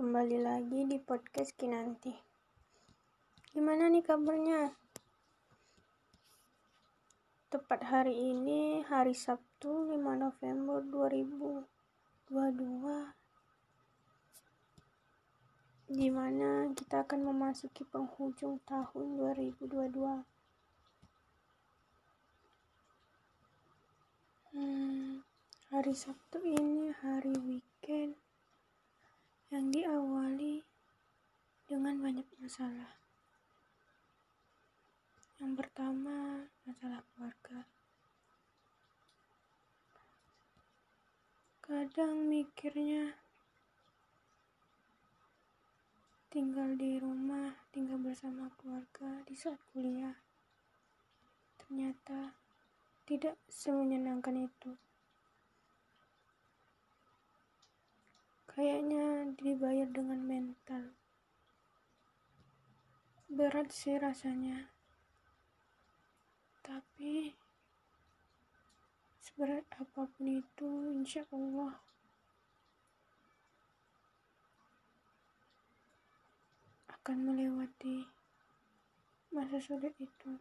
Kembali lagi di podcast Kinanti. Gimana nih kabarnya? Tepat hari ini, hari Sabtu 5 November 2022. Di mana kita akan memasuki penghujung tahun 2022. Hmm, hari Sabtu ini hari weekend yang diawali dengan banyak masalah. Yang pertama, masalah keluarga. Kadang mikirnya tinggal di rumah, tinggal bersama keluarga di saat kuliah. Ternyata tidak semenyenangkan itu. Kayaknya dibayar dengan Berat sih rasanya. Tapi seberat apa pun itu, insya Allah akan melewati masa sulit itu.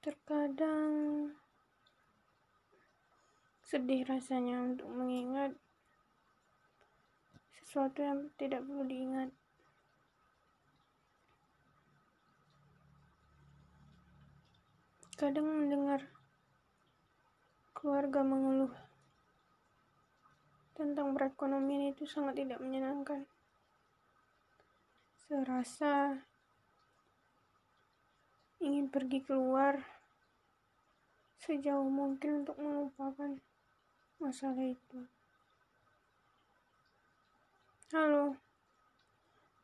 Terkadang Sedih rasanya untuk mengingat sesuatu yang tidak perlu diingat. Kadang mendengar keluarga mengeluh tentang perekonomian itu sangat tidak menyenangkan. Serasa ingin pergi keluar sejauh mungkin untuk melupakan masalah itu.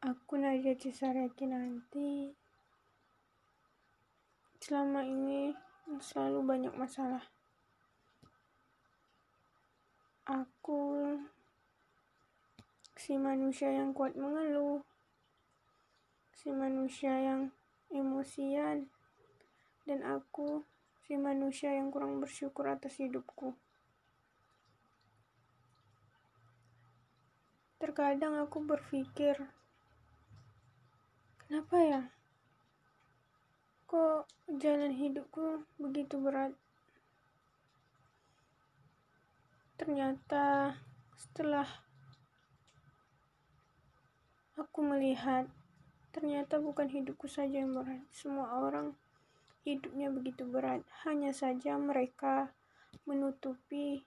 Aku Nadia Cisareki nanti. Selama ini selalu banyak masalah. Aku si manusia yang kuat mengeluh, si manusia yang emosian, dan aku si manusia yang kurang bersyukur atas hidupku. Terkadang aku berpikir, kenapa ya? Kok jalan hidupku begitu berat? Ternyata setelah aku melihat, ternyata bukan hidupku saja yang berat. Semua orang hidupnya begitu berat. Hanya saja mereka menutupi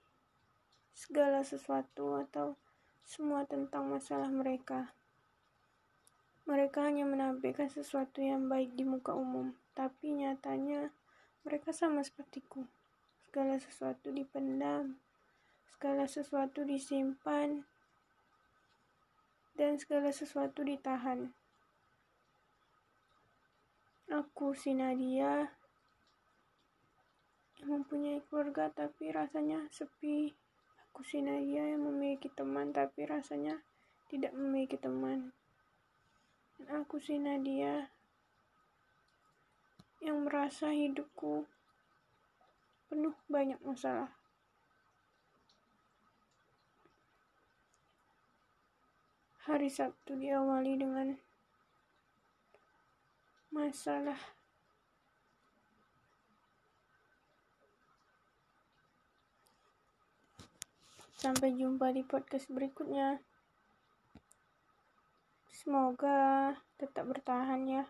segala sesuatu atau semua tentang masalah mereka. Mereka hanya menampilkan sesuatu yang baik di muka umum, tapi nyatanya mereka sama sepertiku. Segala sesuatu dipendam, segala sesuatu disimpan, dan segala sesuatu ditahan. Aku si Nadia yang mempunyai keluarga tapi rasanya sepi. Aku si Nadia yang memiliki teman tapi rasanya tidak memiliki teman. Dan aku si Nadia yang merasa hidupku penuh banyak masalah. Hari Sabtu diawali dengan masalah Sampai jumpa di podcast berikutnya. Semoga tetap bertahan ya.